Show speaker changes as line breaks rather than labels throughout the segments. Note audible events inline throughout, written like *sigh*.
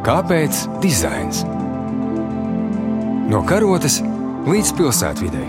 Kāpēc dizains? No karotes līdz pilsētvidai.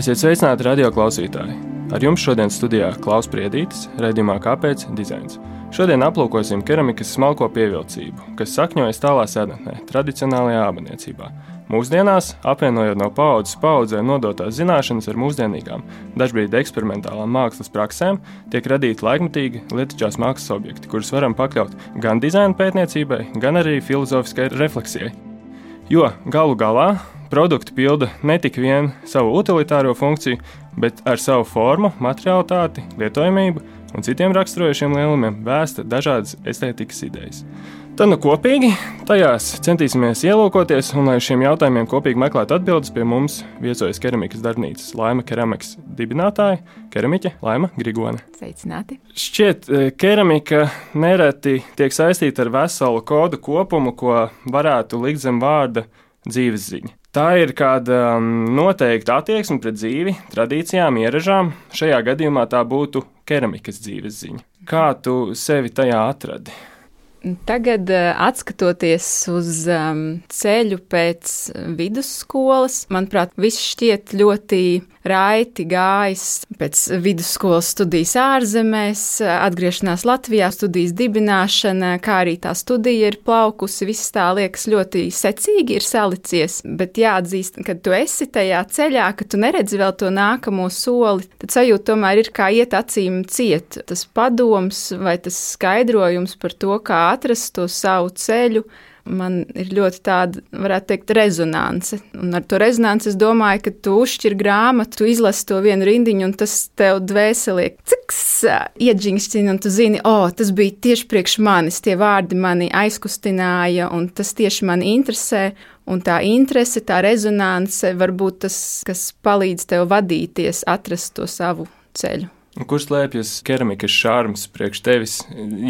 Esiet sveicināti radio klausītāji! Ar jums šodien studijā Klaus Priedītis, raidījumā Kāpēc dizains? Šodien aplūkosim keramikas smalko pievilcību, kas sakņojas tālā senatnē, tradicionālajā ābaniecībā. Mūsdienās, apvienojot no paudzes paudzē nodotās zināšanas ar mūsdienīgām, dažkārt eksperimentālām mākslas praksēm, tiek radīti laikmetīgi lietišķās mākslas objekti, kurus varam pakļaut gan dizaina pētniecībai, gan arī filozofiskai refleksijai. Jo galu galā produkti pilda ne tikai savu utilitāro funkciju, bet ar savu formu, materiālitāti, lietojamību un citiem raksturojošiem lielumiem vēsta dažādas estētikas idejas. Tad nu kopīgi tajās centīsimies ielūkoties un lai šiem jautājumiem kopīgi meklētu atbildes pie mums viesojas keramikas darbnīcas Laima keramikas dibinātāja, keramiķe Laima Grigone.
Sveicināti!
Šķiet, eh, keramika nereti tiek saistīta ar veselu kodu kopumu, ko varētu likt zem vārda dzīves ziņa. Tā ir kāda um, noteikta attieksme pret dzīvi, tradīcijām, ieražām. Šajā gadījumā tā būtu keramikas dzīves ziņa. Kā tu sevi tajā atradi?
Tagad, eh, skatoties uz um, ceļu pēc vidusskolas, manuprāt, viss šķiet ļoti raiti gājis pēc vidusskolas studijas ārzemēs, atgriešanās Latvijā, studijas dibināšana, kā arī tā studija ir plaukusi. Viss tā liekas ļoti secīgi ir salicies, bet jāatzīst, ka tu esi tajā ceļā, ka tu neredzi vēl to nākamo soli, tad sajūta tomēr ir kā iet acīm ciet. Tas padoms vai tas skaidrojums par to, kā atrast to savu ceļu man ir ļoti tāda, varētu teikt, rezonance. Un ar to rezonanci es domāju, ka tu uzšķir grāmatu, tu izlasi to vienu rindiņu, un tas tev dvēselī ciks iedžingstina, un tu zini, o, oh, tas bija tieši priekš manis, tie vārdi mani aizkustināja, un tas tieši mani interesē. Un tā interese, tā rezonance var būt tas, kas palīdz tev vadīties, atrast to savu ceļu.
Kur slēpjas keramikas šārms priekš tevis?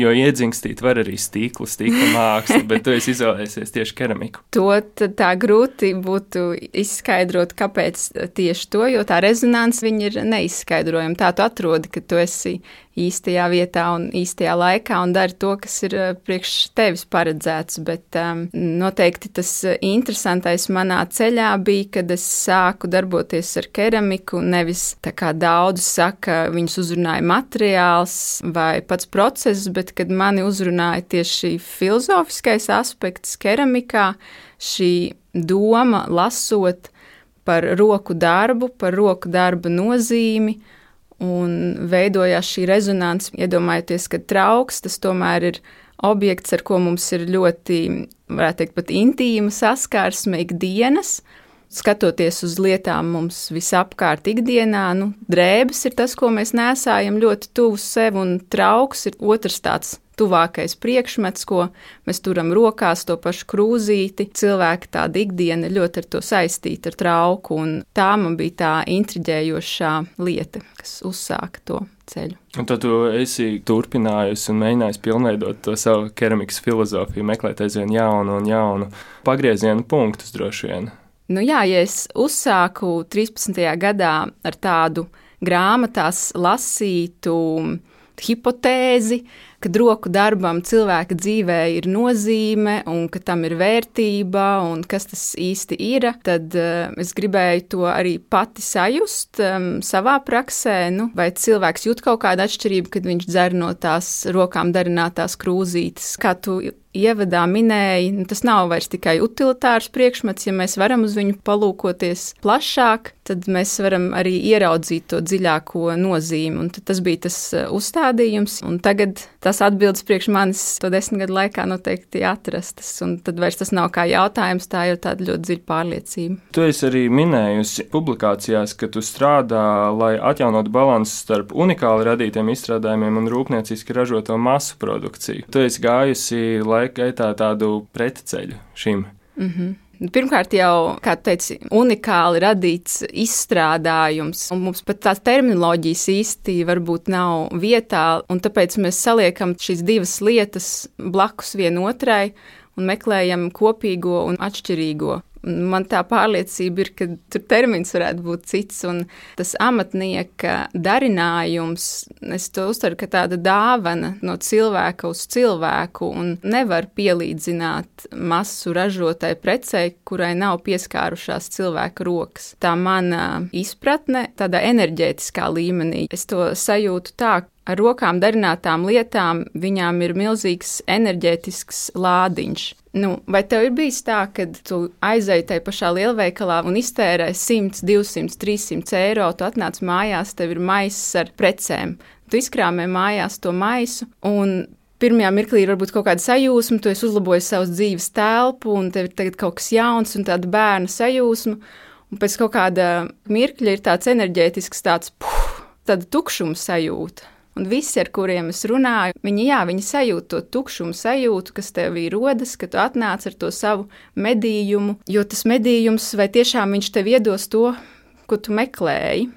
Jo iedzingstīt var arī stīklu, stīkla mākslu, *laughs* bet tu esi izvēlējies tieši keramiku.
To tā grūti būtu izskaidrot, kāpēc tieši to, jo tā rezonance ir neizskaidrojama. Tā tu atrodi, ka tu esi īstajā vietā un īstajā laikā un dari to, kas ir eh, priekš tevis paredzēts. Bet um, noteikti tas eh, interesantais manā ceļā bija, kad es sāku darboties ar keramiku. Nevis tā kā daudz saka, viņus uzrunāja materiāls vai pats process, bet kad mani uzrunāja tieši filozofiskais aspekts keramikā, šī doma lasot par roku darbu, par roku darba nozīmi un veidojās šī rezonance. Iedomājieties, ka trauks tas tomēr ir objekts, ar ko mums ir ļoti, varētu teikt, pat intīma saskarsme ikdienas. Skatoties uz lietām mums visapkārt ikdienā, nu, drēbes ir tas, ko mēs nesājam ļoti tuvu sev, un trauks ir otrs tāds tuvākais priekšmets, ko mēs turam rokās, to pašu krūzīti. Cilvēki tāda ikdiena ļoti ar to saistīta, ar trauku, un tā man bija tā intriģējošā lieta, kas uzsāka to ceļu.
Un tad tu esi turpinājusi un mēģinājusi pilnveidot to savu keramikas filozofiju, meklēt aizvien jaunu un jaunu pagriezienu punktus droši vien.
Nu jā, ja es uzsāku 13. gadā ar tādu grāmatās lasītu hipotēzi, ka roku darbam cilvēka dzīvē ir nozīme un ka tam ir vērtība un kas tas īsti ir, tad uh, es gribēju to arī pati sajust um, savā praksē. Nu, vai cilvēks jūt kaut kādu atšķirību, kad viņš dzer no tās rokām darinātās krūzītes, kā tu ievadā minēja, nu, tas nav vairs tikai utilitārs priekšmets. Ja mēs varam uz viņu palūkoties plašāk, tad mēs varam arī ieraudzīt to dziļāko nozīmi. Un tas bija tas uh, uzstādījums, un tagad tas atbildes priekš manis to desmit gadu laikā noteikti atrastas. Un tad vairs tas nav kā jautājums, tā jau tāda ļoti dziļa pārliecība.
Tu esi arī minējusi publikācijās, ka tu strādā, lai atjaunotu balansu starp unikāli radītiem izstrādājumiem un rūpnieciski ražoto masu produkciju. Tu esi gājusi, lai laika gaitā tādu pretceļu šim.
Mm -hmm. Pirmkārt, jau, kā teicu, unikāli radīts izstrādājums, un mums pat tās terminoloģijas īsti varbūt nav vietā, un tāpēc mēs saliekam šīs divas lietas blakus vienotrai un meklējam kopīgo un atšķirīgo. Man tā pārliecība ir, ka tur termins varētu būt cits, un tas amatnieka darinājums, es to uztveru kā tāda dāvana no cilvēka uz cilvēku, un nevar pielīdzināt masu ražotai precei, kurai nav pieskārušās cilvēka rokas. Tā mana izpratne, tādā enerģētiskā līmenī, es to sajūtu tā, ar rokām darinātām lietām viņām ir milzīgs enerģētisks lādiņš. Nu, vai tev ir bijis tā, ka tu aizēji tajā pašā lielveikalā un iztērēji 100, 200, 300 eiro, tu atnāc mājās, tev ir maisis ar precēm. Tu izkrāmē mājās to maisu, un pirmajā mirklī ir varbūt kaut kāda sajūsma, tu esi uzlabojis savas dzīves telpu, un tev ir tagad kaut kas jauns un tāda bērna sajūsma. Un pēc kaut kāda mirkļa ir tāds enerģētisks, tāds puh, tāda tukšuma sajūta. Un visi, ar kuriem es runāju, viņi, jā, viņi sajūt to tukšumu sajūtu, kas tevī rodas, kad tu atnāc ar to savu medījumu. Jo tas medījums, vai tiešām viņš tev iedos to, ko tu meklēji.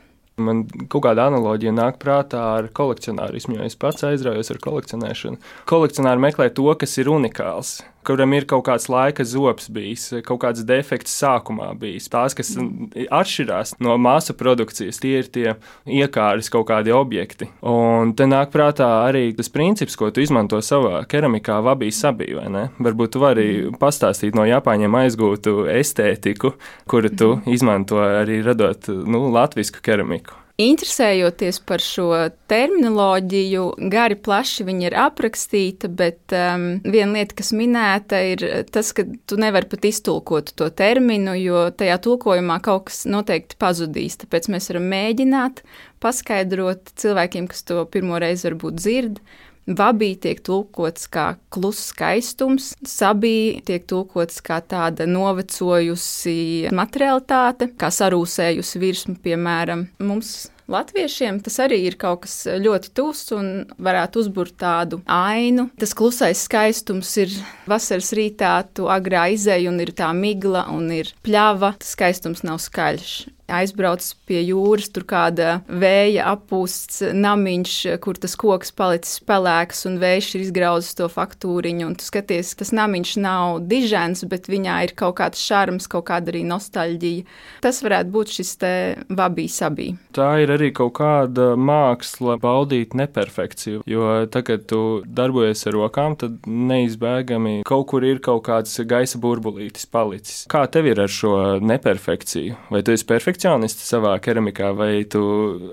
Man kaut kāda analoģija nāk prātā ar kolekcionārismu, jo es pats aizraujos ar kolekcionēšanu. Kolekcionāri meklē to, kas ir unikāls kuram ir kaut kāds laika zops bijis, kaut kāds defekts sākumā bijis. Tās, kas atšķirās no māsu produkcijas, tie ir tie iekārtas kaut kādi objekti. Un te nāk prātā arī tas princips, ko tu izmanto savā keramikā, vabī sabī, vai ne? Varbūt tu vari pastāstīt no Japāņiem aizgūtu estētiku, kuru tu izmanto arī radot nu, latvisku keramiku.
Interesējoties par šo terminoloģiju, gari plaši viņa ir aprakstīta, bet um, viena lieta, kas minēta, ir tas, ka tu nevari pat iztulkot to terminu, jo tajā tulkojumā kaut kas noteikti pazudīs. Tāpēc mēs varam mēģināt paskaidrot cilvēkiem, kas to pirmo reizi varbūt dzird. Vabī tiek tulkots kā kluss skaistums, sabī tiek tulkots kā tāda novecojusi materialitāte, kā sarūsējusi virsma, piemēram. Mums Latviešiem tas arī ir kaut kas ļoti tuvs un varētu uzbūvēt tādu ainu. Tas klusais skaistums ir vasaras rītā, tu agrā izēj un ir tā migla un ir pļava. Tas skaistums nav skaļš aizbrauc pie jūras, tur kāda vēja apūsts namiņš, kur tas koks palicis pelēks un vējš ir izgrauzis to faktūriņu. Un tu skaties, tas namiņš nav dižens, bet viņā ir kaut kāds šarms, kaut kāda arī nostalģija. Tas varētu būt šis te vabī sabī.
Tā ir arī kaut kāda māksla baudīt neperfekciju, jo tagad tu darbojies ar rokām, tad neizbēgami kaut kur ir kaut kāds gaisa burbulītis palicis. Kā tev ir ar šo neperfekciju? Vai tu esi perfekts? Perfekcionists savā keramikā, vai tu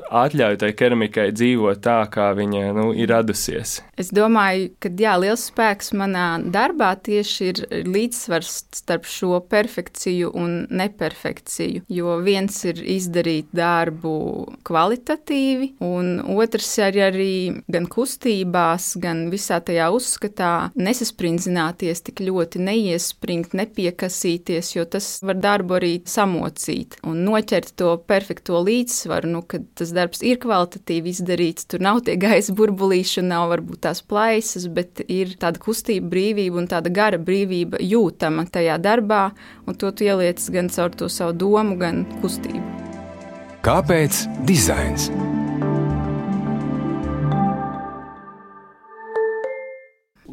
atļauj tai keramikai dzīvot tā, kā viņa nu, ir radusies?
Es domāju, ka jā, liels spēks manā darbā tieši ir līdzsvars starp šo perfekciju un neperfekciju. Jo viens ir izdarīt darbu kvalitatīvi, un otrs ir arī gan kustībās, gan visā tajā uzskatā nesasprindзināties tik ļoti, neiespringt, nepiekasīties, jo tas var darbu arī samocīt un noķert noķert to perfekto līdzsvaru, nu, kad tas darbs ir kvalitatīvi izdarīts, tur nav tie gaisa burbulīši nav varbūt tās plaisas, bet ir tāda kustība brīvība un tāda gara brīvība jūtama tajā darbā, un to tu ieliec gan caur to savu domu, gan kustību.
Kāpēc dizains?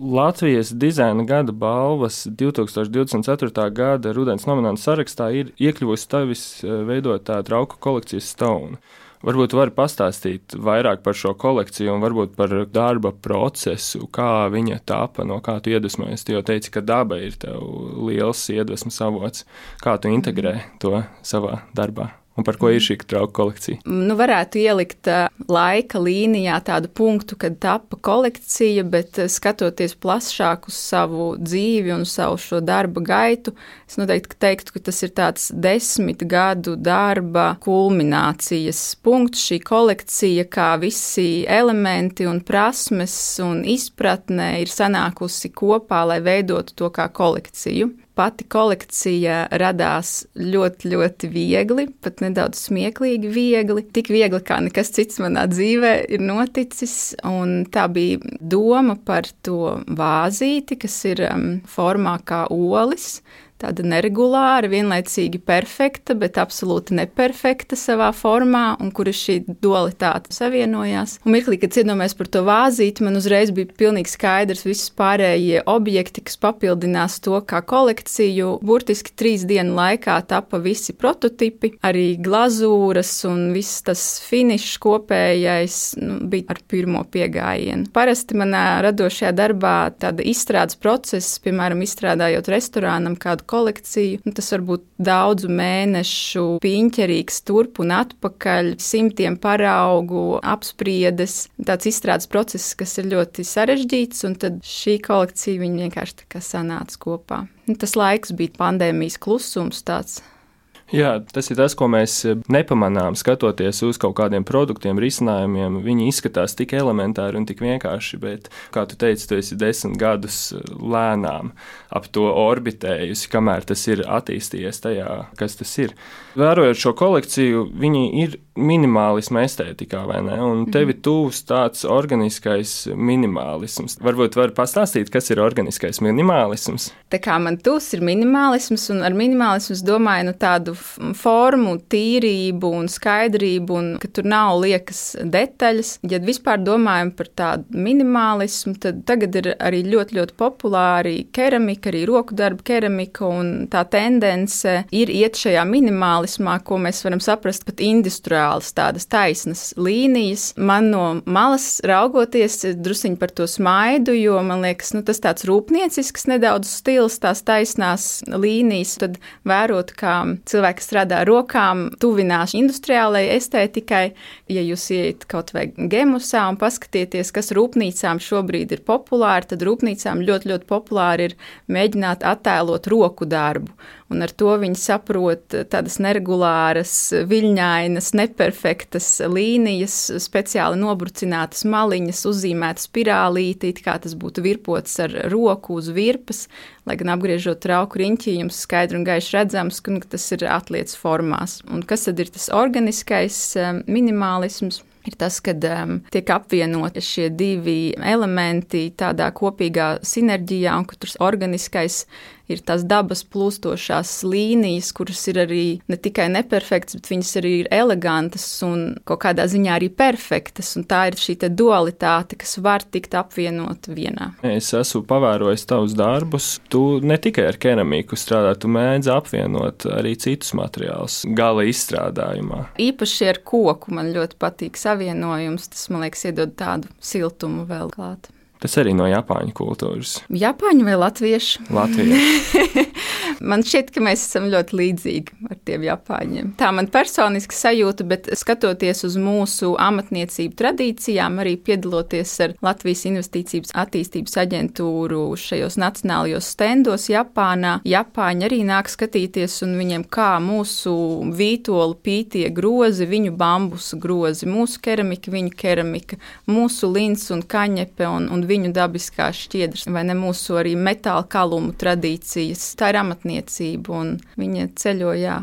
Latvijas dizaina gada balvas 2024. gada rudens nomināciju sarakstā ir iekļuvusi tavis eh, veidotā trauku kolekcijas Stone. Varbūt var pastāstīt vairāk par šo kolekciju un varbūt par darba procesu, kā viņa tapa, no kā tu iedvesmojies. Tu jau teici, ka daba ir tev liels iedvesmas avots. Kā tu integrē to savā darbā? Un par ko ir šī trauka kolekcija?
Nu, varētu ielikt laika līnijā tādu punktu, kad tapa kolekcija, bet skatoties plašāk uz savu dzīvi un savu šo darba gaitu, es noteikti teiktu, ka tas ir tāds desmit gadu darba kulminācijas punkts. Šī kolekcija, kā visi elementi un prasmes un izpratne, ir sanākusi kopā, lai veidotu to kā kolekciju pati kolekcija radās ļoti, ļoti viegli, pat nedaudz smieklīgi viegli. Tik viegli, kā nekas cits manā dzīvē ir noticis. Tā bija doma par to vāzīti, kas ir um, formā kā olis. Tāda neregulāra, vienlaicīgi perfekta, bet absolūti neperfekta savā formā, un kur šī dualitāte savienojās. Un mirklī, kad iedomājamies par to vāzīti, man uzreiz bija pilnīgi skaidrs visas pārējie objekti, kas papildinās to kā kolekciju. Burtiski trīs dienu laikā tapa visi prototipi, arī glazūras un viss tas finišs kopējais nu, bija ar pirmo piegājienu. Parasti manā radošajā darbā tāda izstrādes process, piemēram, izstrādājot restorānam kādu kolekciju. Nu, tas var būt daudzu mēnešu piņķerīgs turp un atpakaļ, simtiem paraugu, apspriedes. Tāds izstrādes process, kas ir ļoti sarežģīts, un tad šī kolekcija vienkārši tā kā sanāca kopā. Nu, tas laiks bija pandēmijas klusums tāds
Jā, tas ir tas, ko mēs eh, nepamanām skatoties uz kaut kādiem produktiem, risinājumiem. Viņi izskatās tik elementāri un tik vienkārši, bet, kā tu teici, tu esi desmit gadus eh, lēnām ap to orbitējusi, kamēr tas ir attīstījies tajā, kas tas ir. Vērojot šo kolekciju, viņi ir minimālisma estētikā, vai ne? Un mhm. tev ir tūs tāds organiskais minimālisms. Varbūt var pastāstīt, kas ir organiskais minimālisms?
Tā kā man tūs ir minimālisms, un ar minimālismu domāju nu, tādu formu, tīrību un skaidrību, un ka tur nav liekas detaļas. Ja vispār domājam par tādu minimālismu, tad tagad ir arī ļoti, ļoti populāri keramika, arī roku darba keramika, un tā tendence ir iet šajā minimālismā, ko mēs varam saprast pat industriāls, tādas taisnas līnijas. Man no malas raugoties, drusciņi par to smaidu, jo man liekas, nu, tas tāds rūpniecisks nedaudz stils, tās taisnās līnijas, tad vērot, kā cilvēki cilvēki strādā ar rokām, tuvinās industriālajai estētikai. Ja jūs ieiet kaut vai gemusā un paskatieties, kas rūpnīcām šobrīd ir populāri, tad rūpnīcām ļoti, ļoti populāri ir mēģināt attēlot roku darbu un ar to viņi saprot tādas neregulāras, viļņainas, neperfektas līnijas, speciāli nobrucinātas maliņas, uzzīmētas spirālītī, kā tas būtu virpots ar roku uz virpas, lai gan apgriežot trauku riņķī, jums skaidri un gaiši redzams, ka tas ir atlietas formās. Un kas tad ir tas organiskais eh, minimālisms? ir tas, ka um, tiek apvienoti šie divi elementi tādā kopīgā sinerģijā, un ka tur organiskais ir tās dabas plūstošās līnijas, kuras ir arī ne tikai neperfektas, bet viņas arī ir elegantas un kaut kādā ziņā arī perfektas. Tā ir šī dualitāte, kas var tikt apvienot vienā.
Es esmu pavērojis tavus darbus. Tu ne tikai ar keramiku strādā, tu mēdz apvienot arī citus materiālus gala izstrādājumā.
Īpaši ar koku man ļoti patīk savienojums. Tas man liekas, iedod tādu siltumu vēl klāt.
Tas arī no Japāņu kultūras.
Japāņu vai latviešu?
Latviešu. *laughs*
man šķiet, ka mēs esam ļoti līdzīgi ar tiem Japāņiem. Tā man personiski sajūta, bet skatoties uz mūsu amatniecību tradīcijām, arī piedaloties ar Latvijas investīcijas attīstības aģentūru šajos nacionālajos stendos Japānā, Japāņi arī nāk skatīties un viņiem kā mūsu vītolu pītie grozi, viņu bambusu grozi, mūsu keramika, viņu keramika, mūsu lins un kaņepe un, un viņu dabiskās šķiedras, vai ne mūsu arī metāla kalumu tradīcijas. Tā ir amatniecība un viņa ceļojā.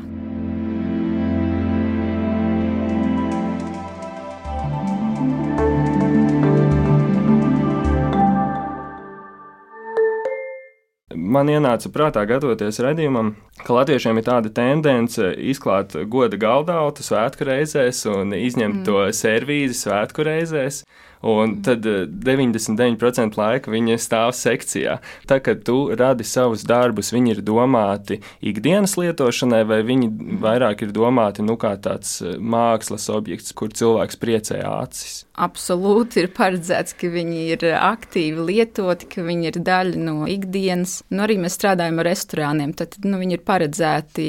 man ienāca prātā, gatavoties redzējumam, ka latviešiem ir tāda tendence izklāt goda galdautu svētku reizēs un izņemt mm. to servīzi svētku reizēs un tad 99% eh, laika viņa stāv sekcijā. Tā kā tu radi savus darbus, viņi ir domāti ikdienas lietošanai, vai viņi vairāk ir domāti nu, kā tāds eh, mākslas objekts, kur cilvēks priecē acis?
Absolūti ir paredzēts, ka viņi ir aktīvi lietoti, ka viņi ir daļa no ikdienas. Nu, arī mēs strādājam ar restorāniem, tad nu, viņi ir paredzēti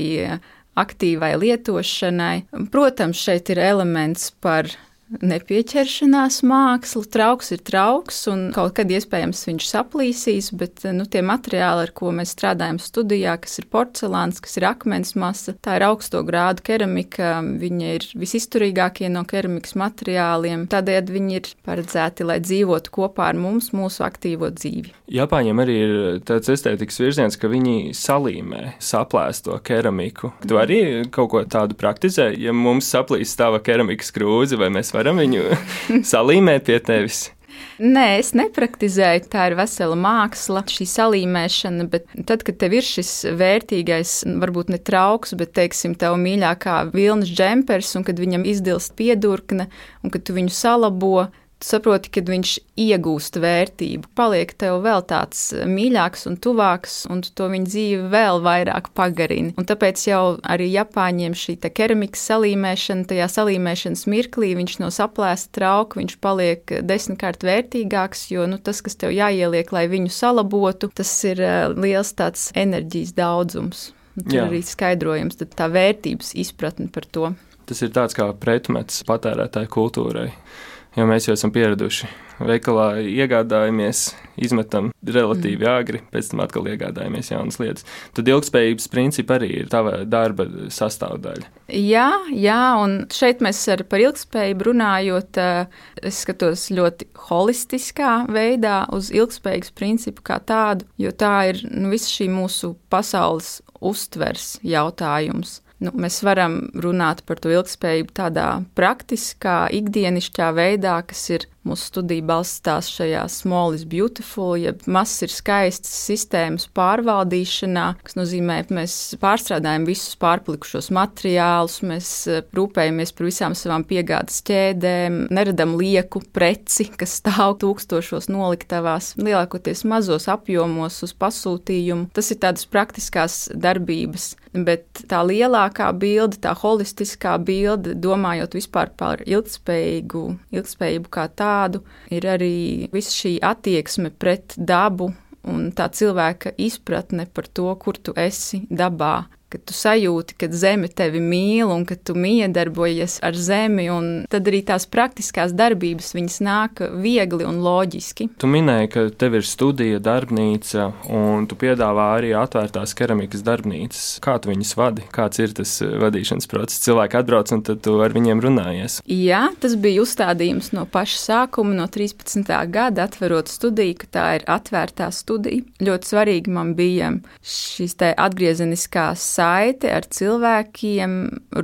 aktīvai lietošanai. Protams, šeit ir elements par nepieķeršanās māksla. Trauks ir trauks, un kaut kad iespējams viņš saplīsīs, bet nu, tie materiāli, ar ko mēs strādājam studijā, kas ir porcelāns, kas ir akmens masa, tā ir augsto grādu keramika. Viņi ir visizturīgākie no keramikas materiāliem. Tādējādi viņi ir paredzēti, lai dzīvotu kopā ar mums mūsu aktīvo dzīvi.
Japāņiem arī ir tāds estētikas virziens, ka viņi salīmē saplēsto keramiku. Tu arī kaut ko tādu praktizē, ja mums saplīst tava keramikas krūze vai mēs varam viņu *laughs* salīmēt pie tevis.
Nē, es nepraktizēju. Tā ir vesela māksla, šī salīmēšana. Bet tad, kad tev ir šis vērtīgais, varbūt ne trauks, bet, teiksim, tev mīļākā vilnas džempers, un kad viņam izdilst piedurkne, un kad tu viņu salabo, saproti, ka viņš iegūst vērtību, paliek tev vēl tāds mīļāks un tuvāks, un tu to viņa dzīvi vēl vairāk pagarini. Un tāpēc jau arī Japāņiem šī keramikas salīmēšana, tajā salīmēšanas mirklī viņš no saplēsta trauka, viņš paliek desmitkārt vērtīgāks, jo nu, tas, kas tev jāieliek, lai viņu salabotu, tas ir eh, liels tāds enerģijas daudzums. Tur Jā. arī skaidrojams tā vērtības izpratne par to.
Tas ir tāds kā pretmets patērētāju kultūrai jo mēs jau esam pieraduši. Veikalā iegādājamies, izmetam relatīvi mm. agri, pēc tam atkal iegādājamies jaunas lietas. Tad ilgspējības principi arī ir tava darba sastāvdaļa.
Jā, jā, un šeit mēs ar par ilgspējību runājot, eh, es skatos ļoti holistiskā veidā uz ilgspējīgas principu kā tādu, jo tā ir nu, visa šī mūsu pasaules uztvers jautājums. Nu, mēs varam runāt par to ilgspējību tādā praktiskā, ikdienišķā veidā, kas ir Mūsu studija balstās šajā small is beautiful, jeb mazs ir skaists sistēmas pārvaldīšanā, kas nozīmē, ka mēs pārstrādājam visus pārplikušos materiālus, mēs eh, rūpējamies par visām savām piegādes ķēdēm, neradam lieku preci, kas stāv tūkstošos noliktavās, lielākoties mazos apjomos uz pasūtījumu. Tas ir tādas praktiskās darbības, bet tā lielākā bilde, tā holistiskā bilde, domājot vispār par ilgspējīgu, ilgspējību kā tādu, tādu, ir arī visa šī attieksme pret dabu un tā cilvēka izpratne par to, kur tu esi dabā ka tu sajūti, ka zeme tevi mīl un ka tu miedarbojies ar zemi, un tad arī tās praktiskās darbības viņas nāk viegli un loģiski.
Tu minēji, ka tev ir studija, darbnīca, un tu piedāvā arī atvērtās keramikas darbnīcas. Kā tu viņus vadi? Kāds ir tas vadīšanas process? Cilvēki atbrauc un tad tu ar viņiem runājies.
Jā, tas bija uzstādījums no paša sākuma, no 13. gada, atverot studiju, ka tā ir atvērtā studija. Ļoti svarīgi man bija šīs atgriezeniskās saite ar cilvēkiem,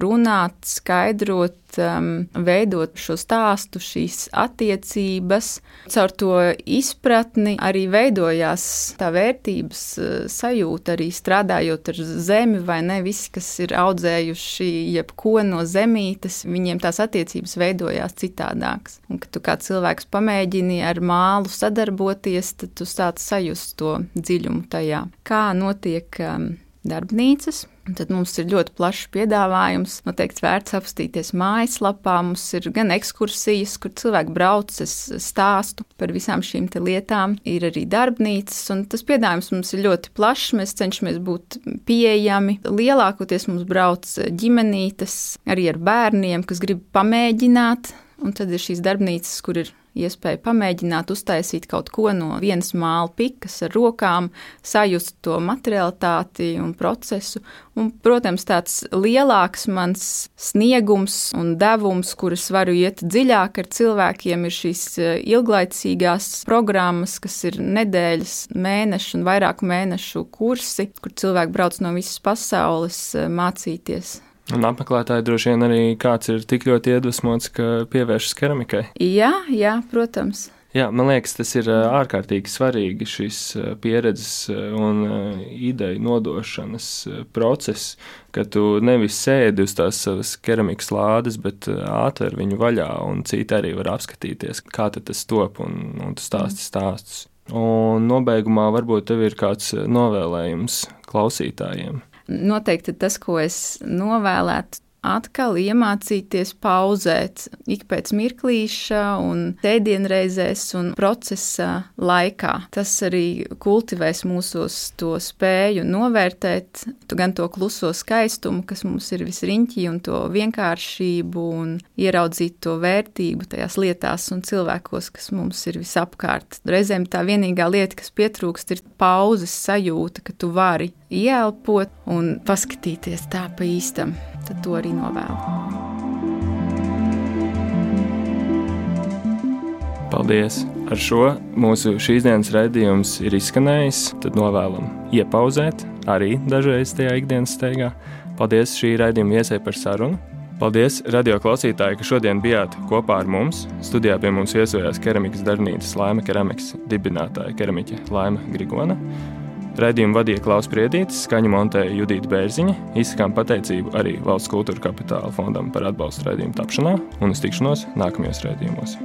runāt, skaidrot, um, veidot šo stāstu, šīs attiecības. Caur to izpratni arī veidojās tā vērtības uh, sajūta, arī strādājot ar zemi, vai ne visi, kas ir audzējuši jebko no zemītes, viņiem tās attiecības veidojās citādākas. Un, kad tu kā cilvēks pamēģini ar mālu sadarboties, tad tu sāc sajust to dziļumu tajā. Kā notiek um, darbnīcas. Tad mums ir ļoti plašs piedāvājums. Noteikti vērts apstīties mājaslapā. Mums ir gan ekskursijas, kur cilvēki brauc, es stāstu par visām šīm lietām. Ir arī darbnīcas, un tas piedāvājums mums ir ļoti plašs. Mēs cenšamies būt pieejami. Lielākoties mums brauc ģimenītes, arī ar bērniem, kas grib pamēģināt. Un tad ir šīs darbnīcas, kur ir iespēja pamēģināt uztaisīt kaut ko no vienas māla pikas ar rokām, sajust to materialitāti un procesu. Un, protams, tāds lielāks mans sniegums un devums, kuras varu iet dziļāk ar cilvēkiem, ir šīs e, ilglaicīgās programmas, kas ir nedēļas, mēnešu un vairāku mēnešu kursi, kur cilvēki brauc no visas pasaules e, mācīties
Un apmeklētāji droši vien arī kāds ir tik ļoti iedvesmots, ka pievēršas keramikai.
Jā, jā, protams.
Jā, man liekas, tas ir ārkārtīgi svarīgi šis pieredzes un ideju nodošanas process, ka tu nevis sēdi uz tās savas keramikas lādes, bet atver viņu vaļā, un citi arī var apskatīties, kā tas top, un, un tu stāsti stāstus. Un nobeigumā varbūt tev ir kāds novēlējums klausītājiem
noteikti tas, ko es novēlētu atkal iemācīties pauzēt ik pēc mirklīša un tēdienreizēs un procesa laikā. Tas arī kultivēs mūsos to spēju novērtēt gan to kluso skaistumu, kas mums ir visriņķī, un to vienkāršību, un ieraudzīt to vērtību tajās lietās un cilvēkos, kas mums ir visapkārt. Reizēm tā vienīgā lieta, kas pietrūkst, ir pauzes sajūta, ka tu vari ieelpot un paskatīties tā pa īstam tad to arī novēlu.
Paldies! Ar šo mūsu šīs dienas raidījums ir izskanējis. Tad novēlam iepauzēt arī dažreiz tajā ikdienas steigā. Paldies šī raidījuma iesai par sarunu. Paldies, radio klausītāji, ka šodien bijāt kopā ar mums. Studijā pie mums viesojās keramikas darbnīcas Laima keramikas dibinātāja keramiķe Laima Grigona. Raidījumu vadīja Klaus Priedītis, skaņu montēja Judita Bērziņa. Izsakām pateicību arī Valsts kultūra kapitāla fondam par atbalstu raidījumu tapšanā un uz tikšanos nākamajos raidījumos.